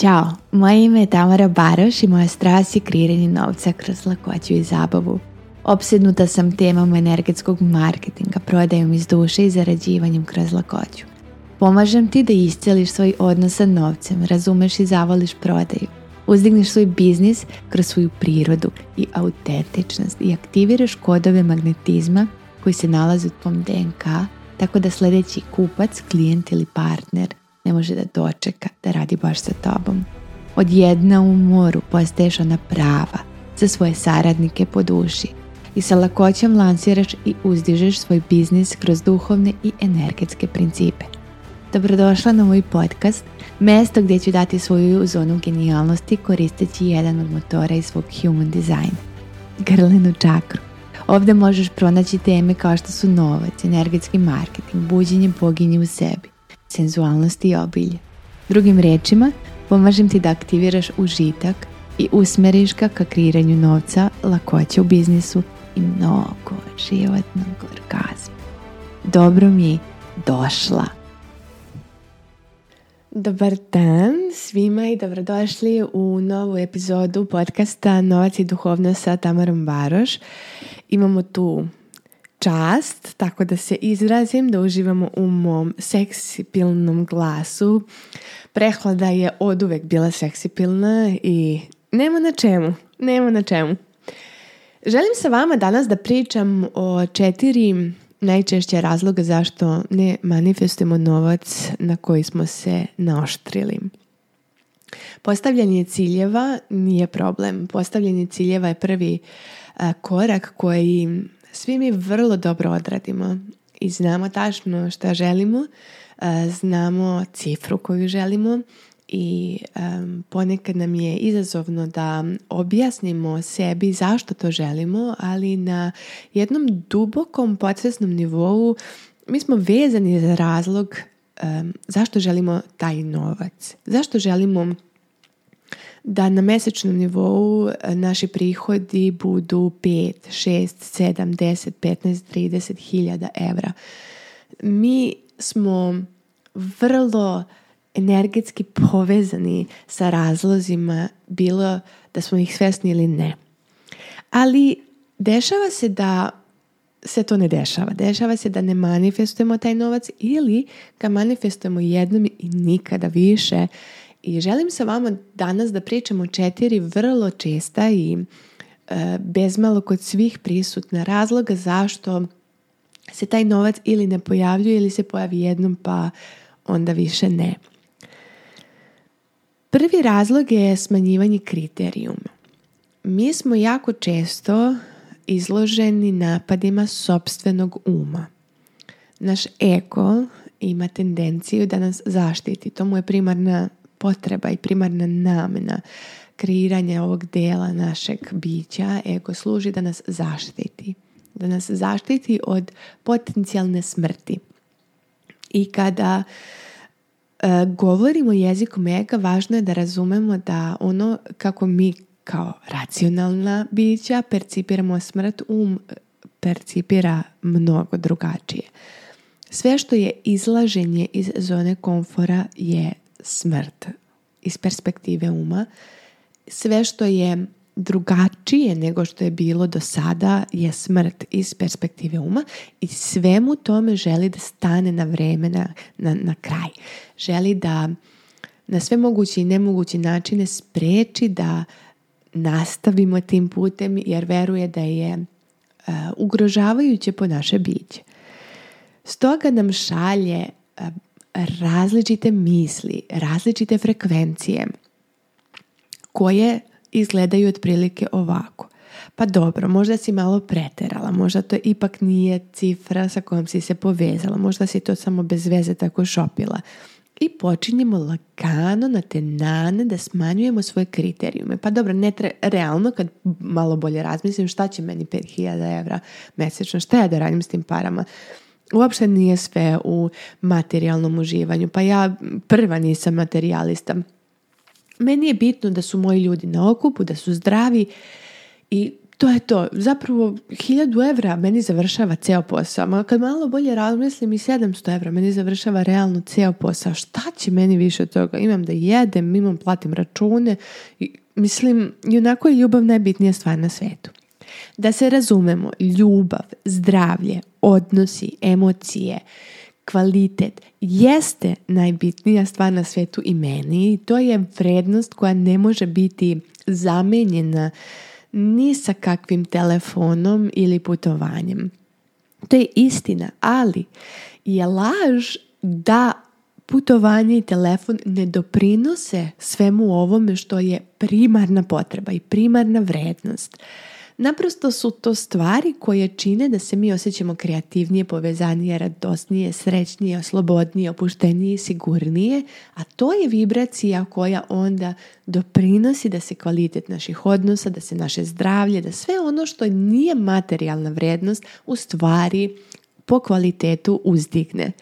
Ćao, moje ime je Tamara Baroš i moja strast je kreiranje novca kroz lakoću i zabavu. Opsednuta sam temom energetskog marketinga, prodajom iz duše i zarađivanjem kroz lakoću. Pomažem ti da isceliš svoj odnos sa novcem, razumeš i zavoliš prodaju. Uzdigneš svoj biznis kroz svoju prirodu i autentičnost i aktiviraš kodove magnetizma koji se nalaze u tvom DNK, tako da sljedeći kupac, klijent ili partner – ne može da dočeka da radi baš sa tobom. Od jedna u moru postaješ ona prava, za svoje saradnike po duši i sa lakoćom lansiraš i uzdižeš svoj biznis kroz duhovne i energetske principe. Dobrodošla na moj podcast, mesto gdje ću dati svoju zonu genijalnosti koristeći jedan od motora iz svog human design, grlenu čakru. Ovdje možeš pronaći teme kao što su novac, energetski marketing, buđenje boginje u sebi, senzualnosti i obilje. Drugim riječima, pomažem ti da aktiviraš užitak i usmeriš ga ka kreiranju novca, lakoće u biznisu i mnogo životnog orgazma. Dobro mi došla! Dobar dan svima i dobrodošli u novu epizodu podcasta Novac i duhovnost sa Tamarom Baroš. Imamo tu čast, tako da se izrazim, da uživamo u mom seksipilnom glasu. Prehlada je od uvek bila seksipilna i nema na čemu, nema na čemu. Želim sa vama danas da pričam o četiri najčešće razloga zašto ne manifestujemo novac na koji smo se naoštrili. Postavljanje ciljeva nije problem. Postavljanje ciljeva je prvi korak koji svi mi vrlo dobro odradimo i znamo tačno šta želimo, e, znamo cifru koju želimo i e, ponekad nam je izazovno da objasnimo sebi zašto to želimo, ali na jednom dubokom podsvesnom nivou mi smo vezani za razlog e, zašto želimo taj novac, zašto želimo da na mjesečnom nivou e, naši prihodi budu 5, 6, 7, 10, 15, 30 hiljada evra. Mi smo vrlo energetski povezani sa razlozima, bilo da smo ih svjesni ili ne. Ali dešava se da se to ne dešava. Dešava se da ne manifestujemo taj novac ili ga manifestujemo jednom i nikada više i želim sa vama danas da pričamo četiri vrlo česta i e, bezmalo kod svih prisutna razloga zašto se taj novac ili ne pojavljuje ili se pojavi jednom pa onda više ne. Prvi razlog je smanjivanje kriterijuma. Mi smo jako često izloženi napadima sobstvenog uma. Naš eko ima tendenciju da nas zaštiti. To mu je primarna potreba i primarna namjena kreiranja ovog dijela našeg bića ego služi da nas zaštiti. Da nas zaštiti od potencijalne smrti. I kada e, govorimo jezikom ega, važno je da razumemo da ono kako mi kao racionalna bića percipiramo smrt, um percipira mnogo drugačije. Sve što je izlaženje iz zone komfora je smrt iz perspektive uma. Sve što je drugačije nego što je bilo do sada je smrt iz perspektive uma i svemu tome želi da stane na vremena, na, na, kraj. Želi da na sve moguće i nemoguće načine spreči da nastavimo tim putem jer veruje da je e, ugrožavajuće po naše biće. Stoga nam šalje e, različite misli, različite frekvencije koje izgledaju otprilike ovako. Pa dobro, možda si malo preterala, možda to ipak nije cifra sa kojom si se povezala, možda si to samo bez veze tako šopila. I počinjemo lagano na te nane da smanjujemo svoje kriterijume. Pa dobro, ne tre, realno kad malo bolje razmislim šta će meni 5000 evra mesečno, šta ja da radim s tim parama uopšte nije sve u materijalnom uživanju. Pa ja prva nisam materijalista. Meni je bitno da su moji ljudi na okupu, da su zdravi i to je to. Zapravo, 1000 evra meni završava ceo posao. Ma kad malo bolje razmislim i 700 evra meni završava realno ceo posao. Šta će meni više od toga? Imam da jedem, imam platim račune. Mislim, i onako je ljubav najbitnija stvar na svetu. Da se razumemo, ljubav, zdravlje, odnosi, emocije, kvalitet jeste najbitnija stvar na svetu i meni i to je vrednost koja ne može biti zamenjena ni sa kakvim telefonom ili putovanjem. To je istina, ali je laž da putovanje i telefon ne doprinose svemu ovome što je primarna potreba i primarna vrednost. Naprosto su to stvari koje čine da se mi osjećamo kreativnije, povezanije, radosnije, srećnije, slobodnije, opuštenije, sigurnije, a to je vibracija koja onda doprinosi da se kvalitet naših odnosa, da se naše zdravlje, da sve ono što nije materijalna vrijednost u stvari po kvalitetu uzdigne.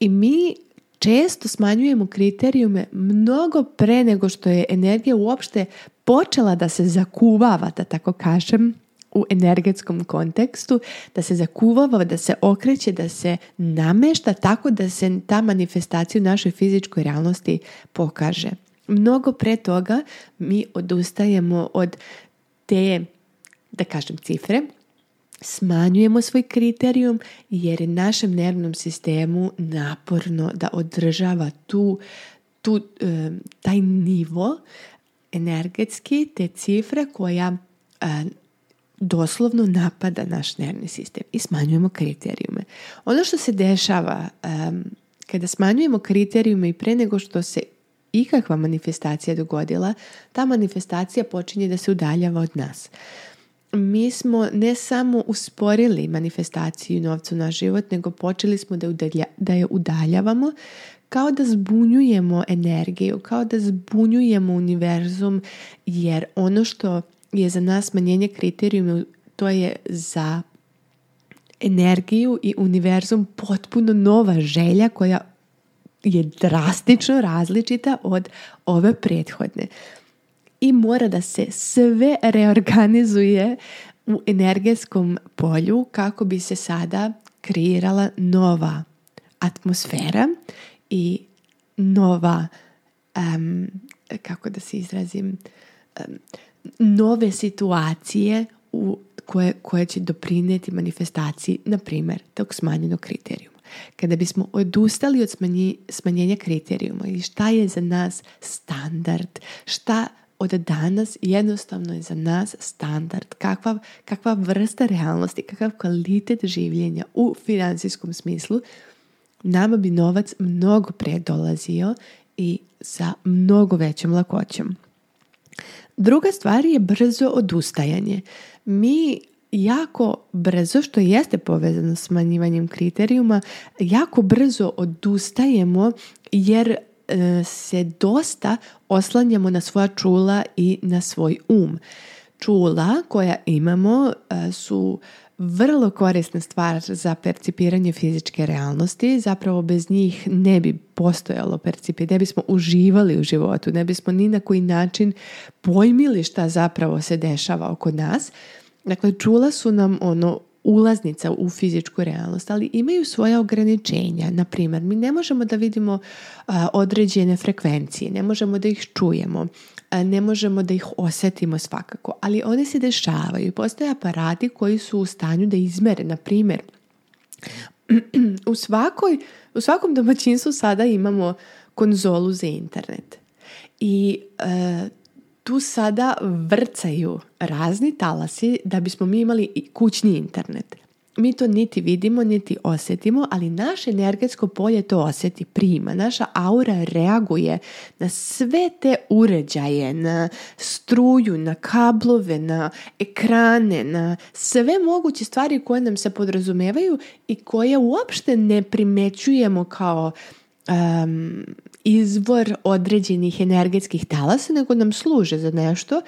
I mi često smanjujemo kriterijume mnogo pre nego što je energija uopšte počela da se zakuvava, da tako kažem, u energetskom kontekstu, da se zakuvava, da se okreće, da se namešta tako da se ta manifestacija u našoj fizičkoj realnosti pokaže. Mnogo pre toga mi odustajemo od te, da kažem, cifre, smanjujemo svoj kriterijum jer je našem nervnom sistemu naporno da održava tu, tu, eh, taj nivo energetski te cifre koja e, doslovno napada naš nervni sistem i smanjujemo kriterijume. Ono što se dešava e, kada smanjujemo kriterijume i pre nego što se ikakva manifestacija dogodila, ta manifestacija počinje da se udaljava od nas. Mi smo ne samo usporili manifestaciju novca na život, nego počeli smo da, da je udaljavamo kao da zbunjujemo energiju, kao da zbunjujemo univerzum jer ono što je za nas smanjenje kriterijuma to je za energiju i univerzum potpuno nova želja koja je drastično različita od ove prethodne. I mora da se sve reorganizuje u energetskom polju kako bi se sada kreirala nova atmosfera i nova, kako da se izrazim, nove situacije u koje, koje će doprinijeti manifestaciji, na primjer, tog smanjenog kriterijuma. Kada bismo odustali od smanji, smanjenja kriterijuma i šta je za nas standard, šta od danas jednostavno je za nas standard kakva, kakva vrsta realnosti, kakav kvalitet življenja u financijskom smislu nama bi novac mnogo prije dolazio i sa mnogo većom lakoćom. Druga stvar je brzo odustajanje. Mi jako brzo, što jeste povezano s manjivanjem kriterijuma, jako brzo odustajemo jer e, se dosta oslanjamo na svoja čula i na svoj um. Čula koja imamo e, su vrlo korisna stvar za percipiranje fizičke realnosti. Zapravo bez njih ne bi postojalo percipiranje, ne bismo uživali u životu, ne bismo ni na koji način pojmili šta zapravo se dešava oko nas. Dakle, čula su nam ono ulaznica u fizičku realnost, ali imaju svoja ograničenja. Na primjer, mi ne možemo da vidimo određene frekvencije, ne možemo da ih čujemo. E, ne možemo da ih osjetimo svakako, ali one se dešavaju. Postoje aparati koji su u stanju da izmere, na primjer, u, u svakom domaćinstvu sada imamo konzolu za internet. I e, tu sada vrcaju razni talasi da bismo mi imali kućni internet mi to niti vidimo, niti osjetimo, ali naše energetsko polje to osjeti, prima. Naša aura reaguje na sve te uređaje, na struju, na kablove, na ekrane, na sve moguće stvari koje nam se podrazumevaju i koje uopšte ne primećujemo kao izvor određenih energetskih talasa, nego nam služe za nešto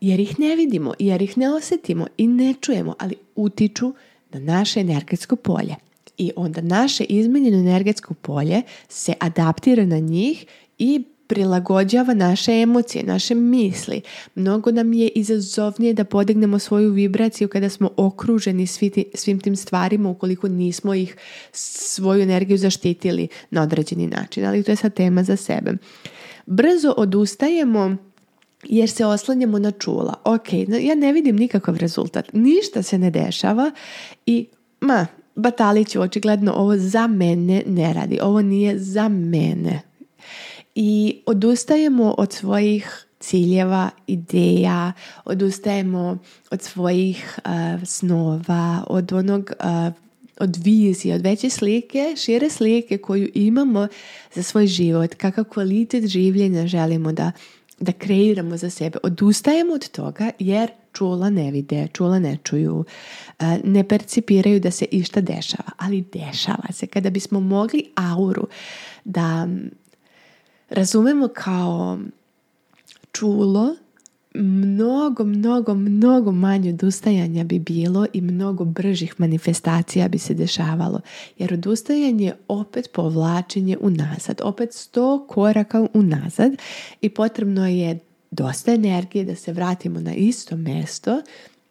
jer ih ne vidimo, jer ih ne osjetimo i ne čujemo, ali utiču na naše energetsko polje. I onda naše izmenjeno energetsko polje se adaptira na njih i prilagođava naše emocije, naše misli. Mnogo nam je izazovnije da podignemo svoju vibraciju kada smo okruženi svim tim stvarima ukoliko nismo ih svoju energiju zaštitili na određeni način. Ali to je sad tema za sebe. Brzo odustajemo jer se oslanjamo na čula. Ok, ja ne vidim nikakav rezultat, ništa se ne dešava i ma, Bataliću očigledno ovo za mene ne radi, ovo nije za mene. I odustajemo od svojih ciljeva, ideja, odustajemo od svojih eh, snova, od onog uh, od vizije, od veće slike, šire slike koju imamo za svoj život, kakav kvalitet življenja želimo da da kreiramo za sebe. Odustajemo od toga jer čula ne vide, čula ne čuju, e, ne percipiraju da se išta dešava, ali dešava se. Kada bismo mogli auru da razumemo kao čulo mnogo, mnogo, mnogo manje odustajanja bi bilo i mnogo bržih manifestacija bi se dešavalo. Jer odustajanje je opet povlačenje unazad, opet sto koraka unazad i potrebno je dosta energije da se vratimo na isto mjesto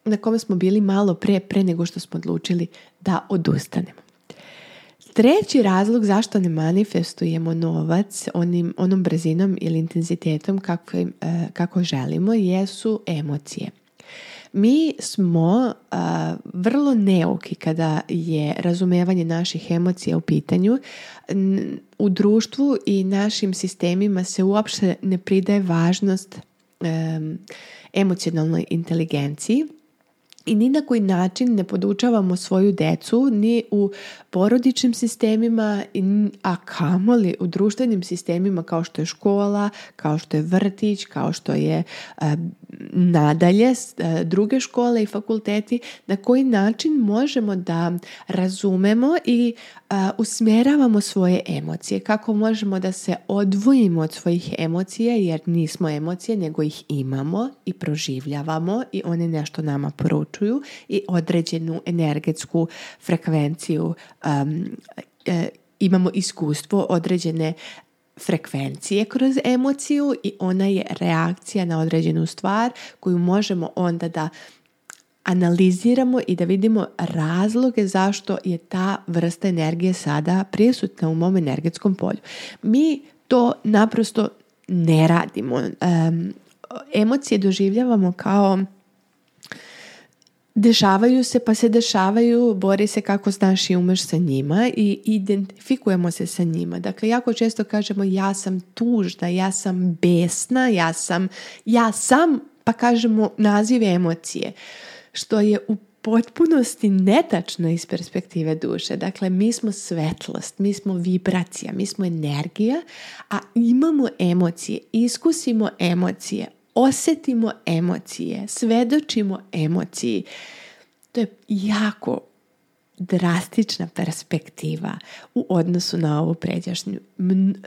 na kome smo bili malo prije pre nego što smo odlučili da odustanemo. Treći razlog zašto ne manifestujemo novac onim, onom brzinom ili intenzitetom kako, e, kako želimo jesu emocije. Mi smo vrlo neuki kada je razumevanje naših emocija u pitanju. U društvu i našim sistemima se uopće ne pridaje važnost emocionalnoj inteligenciji i ni na koji način ne podučavamo svoju decu ni u porodičnim sistemima, a kamoli u društvenim sistemima kao što je škola, kao što je vrtić, kao što je e, nadalje e, druge škole i fakulteti, na koji način možemo da razumemo i e, usmjeravamo svoje emocije, kako možemo da se odvojimo od svojih emocija jer nismo emocije nego ih imamo i proživljavamo i one nešto nama poručuju čuju i određenu energetsku frekvenciju e, imamo iskustvo određene frekvencije kroz emociju i ona je reakcija na određenu stvar koju možemo onda da analiziramo i da vidimo razloge zašto je ta vrsta energije sada prisutna u mom energetskom polju. Mi to naprosto ne radimo. emocije doživljavamo kao Dešavaju se pa se dešavaju, bori se kako znaš i umeš sa njima i identifikujemo se sa njima. Dakle, jako često kažemo ja sam tužda, ja sam besna, ja sam, ja sam, pa kažemo nazive emocije, što je u potpunosti netačno iz perspektive duše. Dakle, mi smo svetlost, mi smo vibracija, mi smo energija, a imamo emocije, iskusimo emocije, osjetimo emocije, svedočimo emociji. To je jako drastična perspektiva u odnosu na ovu pređašnju.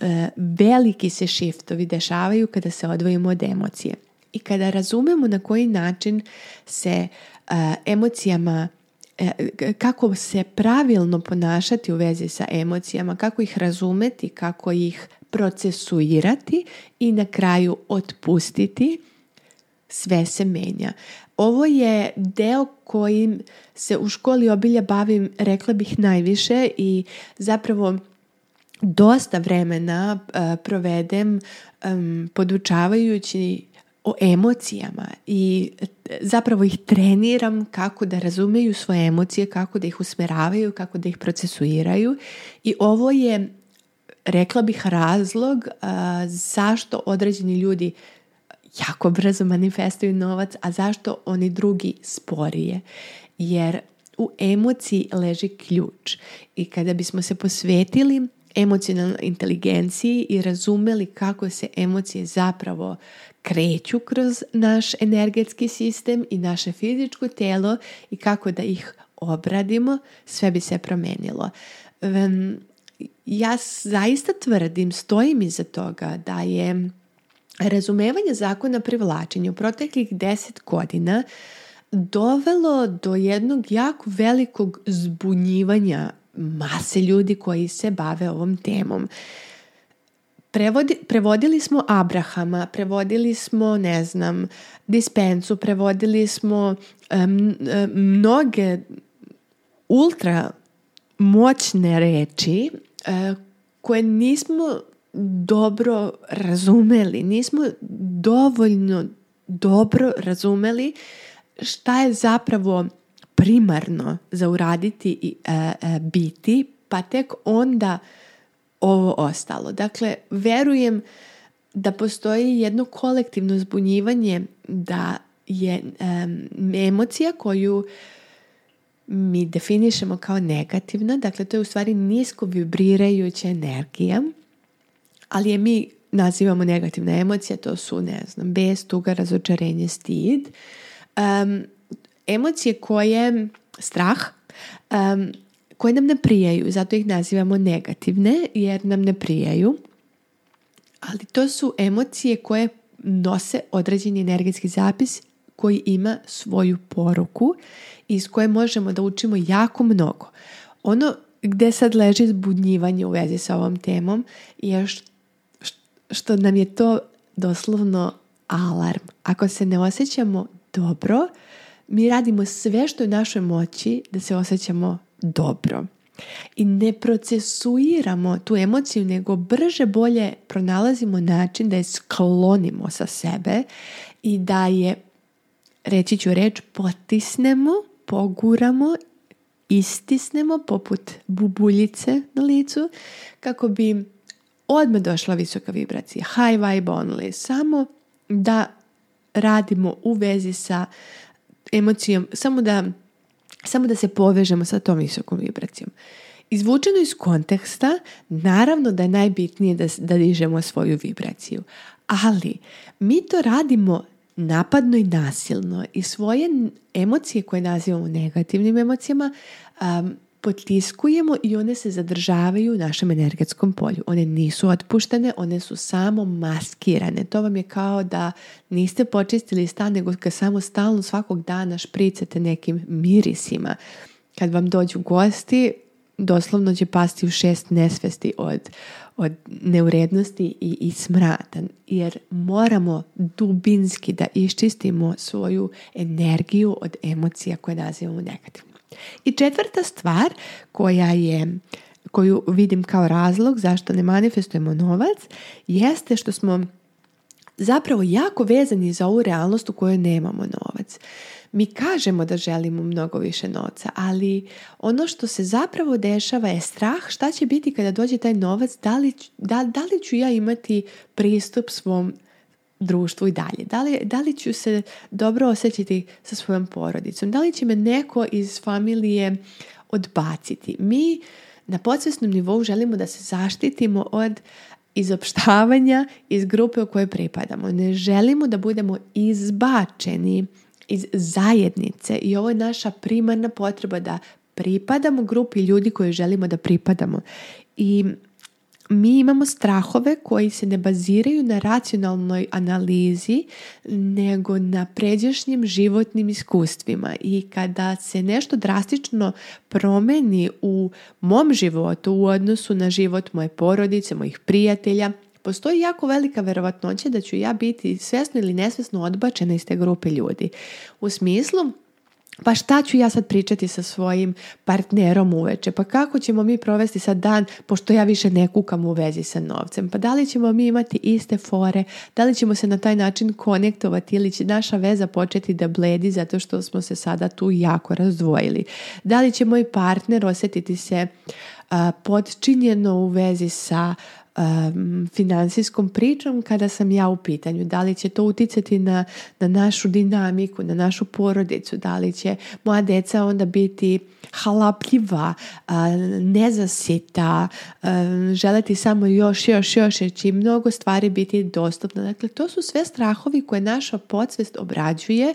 E, veliki se šiftovi dešavaju kada se odvojimo od emocije. I kada razumemo na koji način se e, emocijama e, kako se pravilno ponašati u vezi sa emocijama, kako ih razumeti, kako ih procesuirati i na kraju otpustiti, sve se menja. Ovo je deo kojim se u školi obilja bavim, rekla bih, najviše i zapravo dosta vremena eh, provedem podučavajući o emocijama i eh, zapravo ih treniram kako da razumeju svoje emocije, kako da ih usmeravaju, kako da ih procesuiraju i ovo je rekla bih razlog zašto određeni ljudi jako brzo manifestuju novac, a zašto oni drugi sporije. Jer u emociji leži ključ i kada bismo se posvetili emocionalnoj inteligenciji i razumeli kako se emocije zapravo kreću kroz naš energetski sistem i naše fizičko telo i kako da ih obradimo, sve bi se promenilo ja zaista tvrdim, stojim iza toga da je razumevanje zakona privlačenja u proteklih deset godina dovelo do jednog jako velikog zbunjivanja mase ljudi koji se bave ovom temom. prevodili smo Abrahama, prevodili smo, ne znam, Dispensu, prevodili smo mnoge ultra moćne reči E, koje nismo dobro razumeli, nismo dovoljno dobro razumeli šta je zapravo primarno za uraditi i e, e, biti, pa tek onda ovo ostalo. Dakle, verujem da postoji jedno kolektivno zbunjivanje da je emocija koju mi definišemo kao negativna, dakle to je u stvari nisko vibrirajuća energija, ali je mi nazivamo negativna emocija, to su, ne znam, bes, tuga, razočarenje, stid. Um, emocije koje, strah, um, koje nam ne prijaju, zato ih nazivamo negativne jer nam ne prijaju, ali to su emocije koje nose određeni energetski zapis koji ima svoju poruku iz koje možemo da učimo jako mnogo. Ono gdje sad leži zbudnjivanje u vezi sa ovom temom je što nam je to doslovno alarm. Ako se ne osjećamo dobro, mi radimo sve što je u našoj moći da se osjećamo dobro. I ne procesuiramo tu emociju, nego brže bolje pronalazimo način da je sklonimo sa sebe i da je reći ću reč potisnemo, poguramo, istisnemo poput bubuljice na licu kako bi odmah došla visoka vibracija, high vibe only, samo da radimo u vezi sa emocijom, samo da, samo da se povežemo sa tom visokom vibracijom. Izvučeno iz konteksta, naravno da je najbitnije da, da dižemo svoju vibraciju, ali mi to radimo napadno i nasilno i svoje emocije koje nazivamo negativnim emocijama um, potiskujemo i one se zadržavaju u našem energetskom polju. One nisu otpuštene, one su samo maskirane. To vam je kao da niste počistili stan, nego kad samo stalno svakog dana špricate nekim mirisima. Kad vam dođu gosti, doslovno će pasti u šest nesvesti od, od neurednosti i, i smrada. Jer moramo dubinski da iščistimo svoju energiju od emocija koje nazivamo negativno. I četvrta stvar koja je koju vidim kao razlog zašto ne manifestujemo novac jeste što smo zapravo jako vezani za ovu realnost u kojoj nemamo novac. Mi kažemo da želimo mnogo više novca, ali ono što se zapravo dešava je strah šta će biti kada dođe taj novac, da li, da, li ću ja imati pristup svom društvu i dalje. Da li, da li ću se dobro osjećati sa svojom porodicom? Da li će me neko iz familije odbaciti? Mi na podsvesnom nivou želimo da se zaštitimo od izopštavanja iz grupe u kojoj pripadamo. Ne želimo da budemo izbačeni iz zajednice i ovo je naša primarna potreba da pripadamo grupi ljudi koji želimo da pripadamo. I mi imamo strahove koji se ne baziraju na racionalnoj analizi nego na pređašnjim životnim iskustvima i kada se nešto drastično promeni u mom životu u odnosu na život moje porodice, mojih prijatelja, postoji jako velika verovatnoća da ću ja biti svjesno ili nesvjesno odbačena iz te grupe ljudi. U smislu, pa šta ću ja sad pričati sa svojim partnerom uveče? Pa kako ćemo mi provesti sad dan pošto ja više ne kukam u vezi sa novcem? Pa da li ćemo mi imati iste fore? Da li ćemo se na taj način konektovati ili će naša veza početi da bledi zato što smo se sada tu jako razdvojili? Da li će moj partner osjetiti se podčinjeno u vezi sa um, financijskom pričom kada sam ja u pitanju. Da li će to uticati na, na našu dinamiku, na našu porodicu, da li će moja deca onda biti halapljiva, nezasita, želiti samo još, još, još, jer će mnogo stvari biti dostupno. Dakle, to su sve strahovi koje naša podsvest obrađuje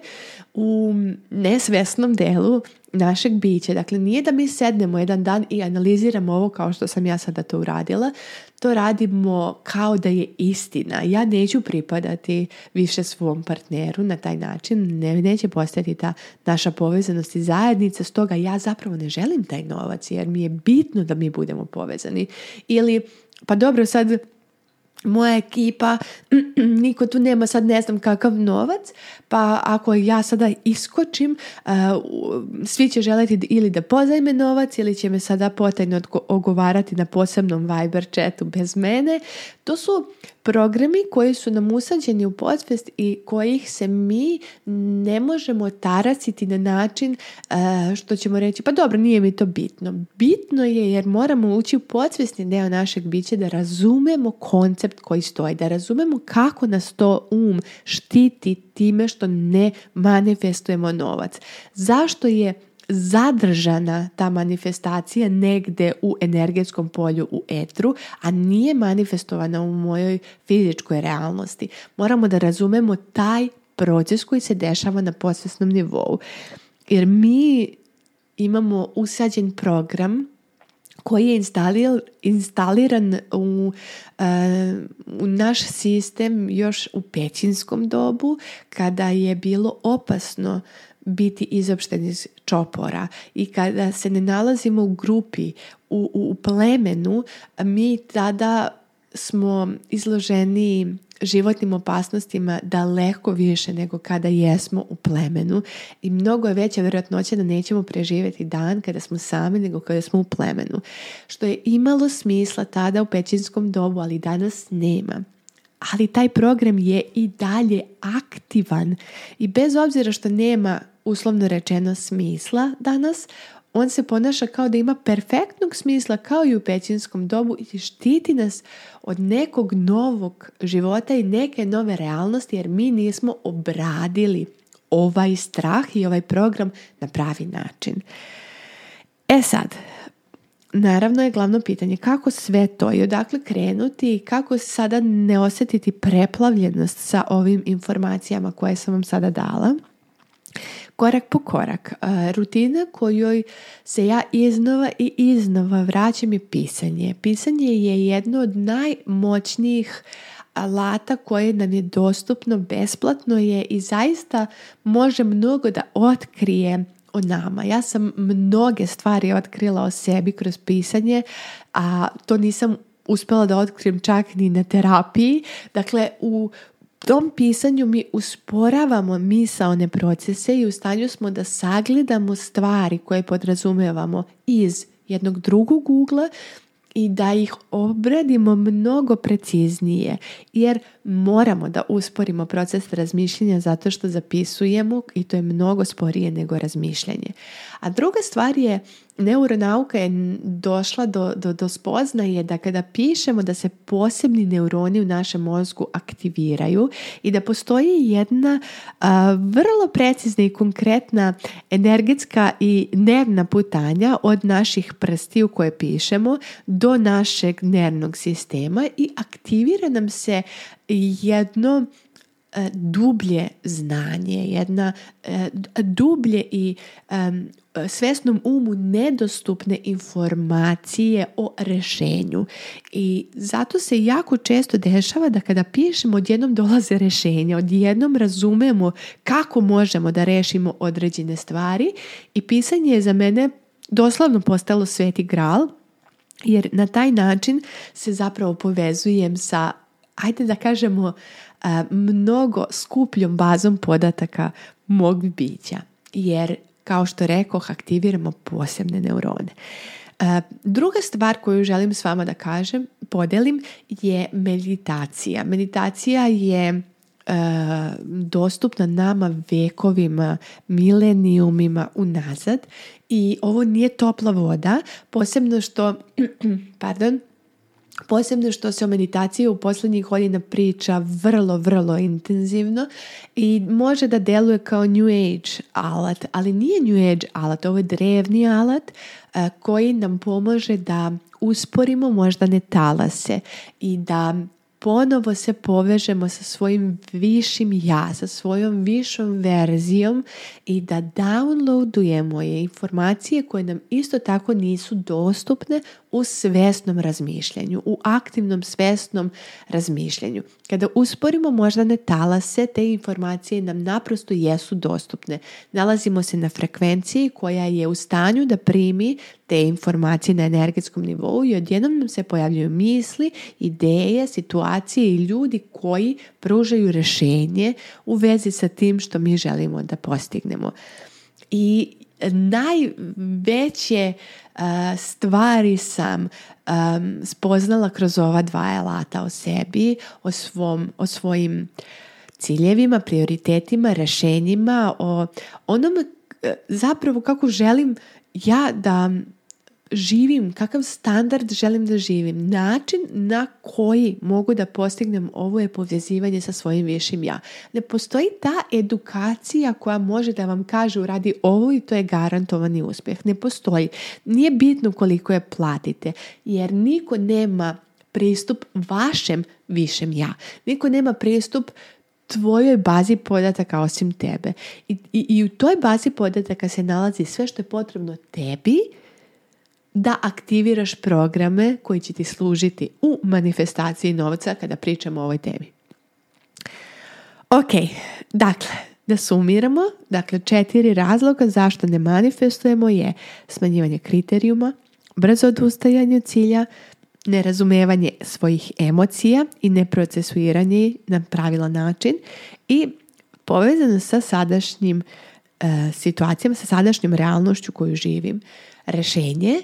u nesvesnom delu našeg bića. Dakle, nije da mi sednemo jedan dan i analiziramo ovo kao što sam ja sada to uradila. To radimo kao da je istina. Ja neću pripadati više svom partneru na taj način. Ne, neće postati ta naša povezanost i zajednica. Stoga ja zapravo ne želim taj novac jer mi je bitno da mi budemo povezani. Ili, pa dobro, sad moja ekipa, niko tu nema sad ne znam kakav novac, pa ako ja sada iskočim, eh, svi će želiti ili da pozajme novac ili će me sada potajno ogovarati na posebnom Viber chatu bez mene. To su programi koji su nam usađeni u podsvest i kojih se mi ne možemo taraciti na način e, što ćemo reći pa dobro nije mi to bitno. Bitno je jer moramo ući u podsvestni deo našeg bića da razumemo koncept koji stoji, da razumemo kako nas to um štiti time što ne manifestujemo novac. Zašto je zadržana ta manifestacija negde u energetskom polju u etru, a nije manifestovana u mojoj fizičkoj realnosti. Moramo da razumemo taj proces koji se dešava na posvesnom nivou. Jer mi imamo usađen program koji je instaliran u, eh, u naš sistem još u pećinskom dobu kada je bilo opasno biti izopšten iz čopora i kada se ne nalazimo u grupi, u, plemenu, mi tada smo izloženi životnim opasnostima daleko više nego kada jesmo u plemenu i mnogo je veća vjerojatnoća da nećemo preživjeti dan kada smo sami nego kada smo u plemenu. Što je imalo smisla tada u pećinskom dobu, ali danas nema. Ali taj program je i dalje aktivan i bez obzira što nema uslovno rečeno smisla danas, on se ponaša kao da ima perfektnog smisla kao i u pećinskom dobu i štiti nas od nekog novog života i neke nove realnosti jer mi nismo obradili ovaj strah i ovaj program na pravi način. E sad, naravno je glavno pitanje kako sve to i odakle krenuti i kako sada ne osjetiti preplavljenost sa ovim informacijama koje sam vam sada dala korak po korak. E, rutina kojoj se ja iznova i iznova vraćam je pisanje. Pisanje je jedno od najmoćnijih alata koje nam je dostupno, besplatno je i zaista može mnogo da otkrije o nama. Ja sam mnoge stvari otkrila o sebi kroz pisanje, a to nisam uspjela da otkrijem čak ni na terapiji. Dakle, u, tom pisanju mi usporavamo misaone procese i u stanju smo da sagledamo stvari koje podrazumevamo iz jednog drugog ugla i da ih obradimo mnogo preciznije. Jer moramo da usporimo proces razmišljanja zato što zapisujemo i to je mnogo sporije nego razmišljanje. A druga stvar je, neuronauka je došla do, do, do spoznaje da kada pišemo da se posebni neuroni u našem mozgu aktiviraju i da postoji jedna vrlo precizna i konkretna energetska i nervna putanja od naših prsti u koje pišemo do našeg nervnog sistema i aktivira nam se jedno e, dublje znanje, jedna e, dublje i svesnom umu nedostupne informacije o rešenju. I zato se jako često dešava da kada pišemo odjednom dolaze rešenja, odjednom razumemo kako možemo da rešimo određene stvari i pisanje je za mene doslovno postalo sveti gral jer na taj način se zapravo povezujem sa ajde da kažemo, mnogo skupljom bazom podataka mog bića. Jer, kao što rekoh, aktiviramo posebne neurone. Druga stvar koju želim s vama da kažem, podelim, je meditacija. Meditacija je dostupna nama vekovima, milenijumima unazad i ovo nije topla voda, posebno što pardon, Posebno što se o meditaciji u posljednjih godina priča vrlo, vrlo intenzivno i može da deluje kao New Age alat, ali nije New Age alat, ovo je drevni alat e, koji nam pomaže da usporimo moždane talase i da ponovo se povežemo sa svojim višim ja, sa svojom višom verzijom i da downloadujemo je informacije koje nam isto tako nisu dostupne u svesnom razmišljanju, u aktivnom svesnom razmišljanju. Kada usporimo moždane talase, te informacije nam naprosto jesu dostupne. Nalazimo se na frekvenciji koja je u stanju da primi te informacije na energetskom nivou i odjednom nam se pojavljuju misli, ideje, situacije i ljudi koji pružaju rešenje u vezi sa tim što mi želimo da postignemo. I najveće eh, stvari sam ehm, spoznala kroz ova dva elata o sebi, o, svom, o svojim ciljevima, prioritetima, rešenjima, o onom eh, zapravo kako želim ja da živim, kakav standard želim da živim. Način na koji mogu da postignem ovo je povezivanje sa svojim višim ja. Ne postoji ta edukacija koja može da vam kaže uradi ovo i to je garantovani uspjeh. Ne postoji. Nije bitno koliko je platite jer niko nema pristup vašem višem ja. Niko nema pristup tvojoj bazi podataka osim tebe. I, i, i u toj bazi podataka se nalazi sve što je potrebno tebi da aktiviraš programe koji će ti služiti u manifestaciji novca kada pričamo o ovoj temi. Ok, dakle, da sumiramo, dakle četiri razloga zašto ne manifestujemo je smanjivanje kriterijuma, brzo odustajanje od cilja, nerazumevanje svojih emocija i neprocesuiranje na pravilan način i povezano sa sadašnjim e, situacijama, sa sadašnjom realnošću koju živim, rešenje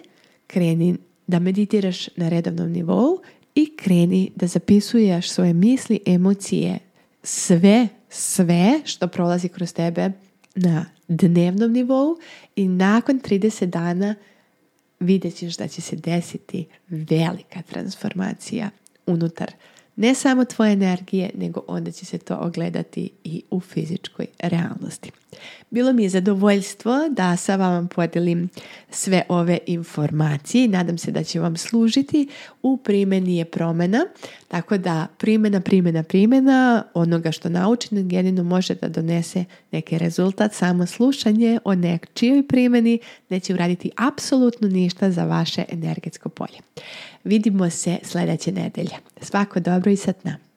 kreni da meditiraš na redovnom nivou i kreni da zapisuješ svoje misli, emocije, sve, sve što prolazi kroz tebe na dnevnom nivou i nakon 30 dana vidjet ćeš da će se desiti velika transformacija unutar ne samo tvoje energije, nego onda će se to ogledati i u fizičkoj realnosti. Bilo mi je zadovoljstvo da sa vama podelim sve ove informacije nadam se da će vam služiti u primjeni je promjena, tako da primjena, primjena, primjena onoga što naučite jedino može da donese neki rezultat, samo slušanje o nečijoj primjeni neće uraditi apsolutno ništa za vaše energetsko polje. Vidimo se sljedeće nedelje. Svako dobro i nam!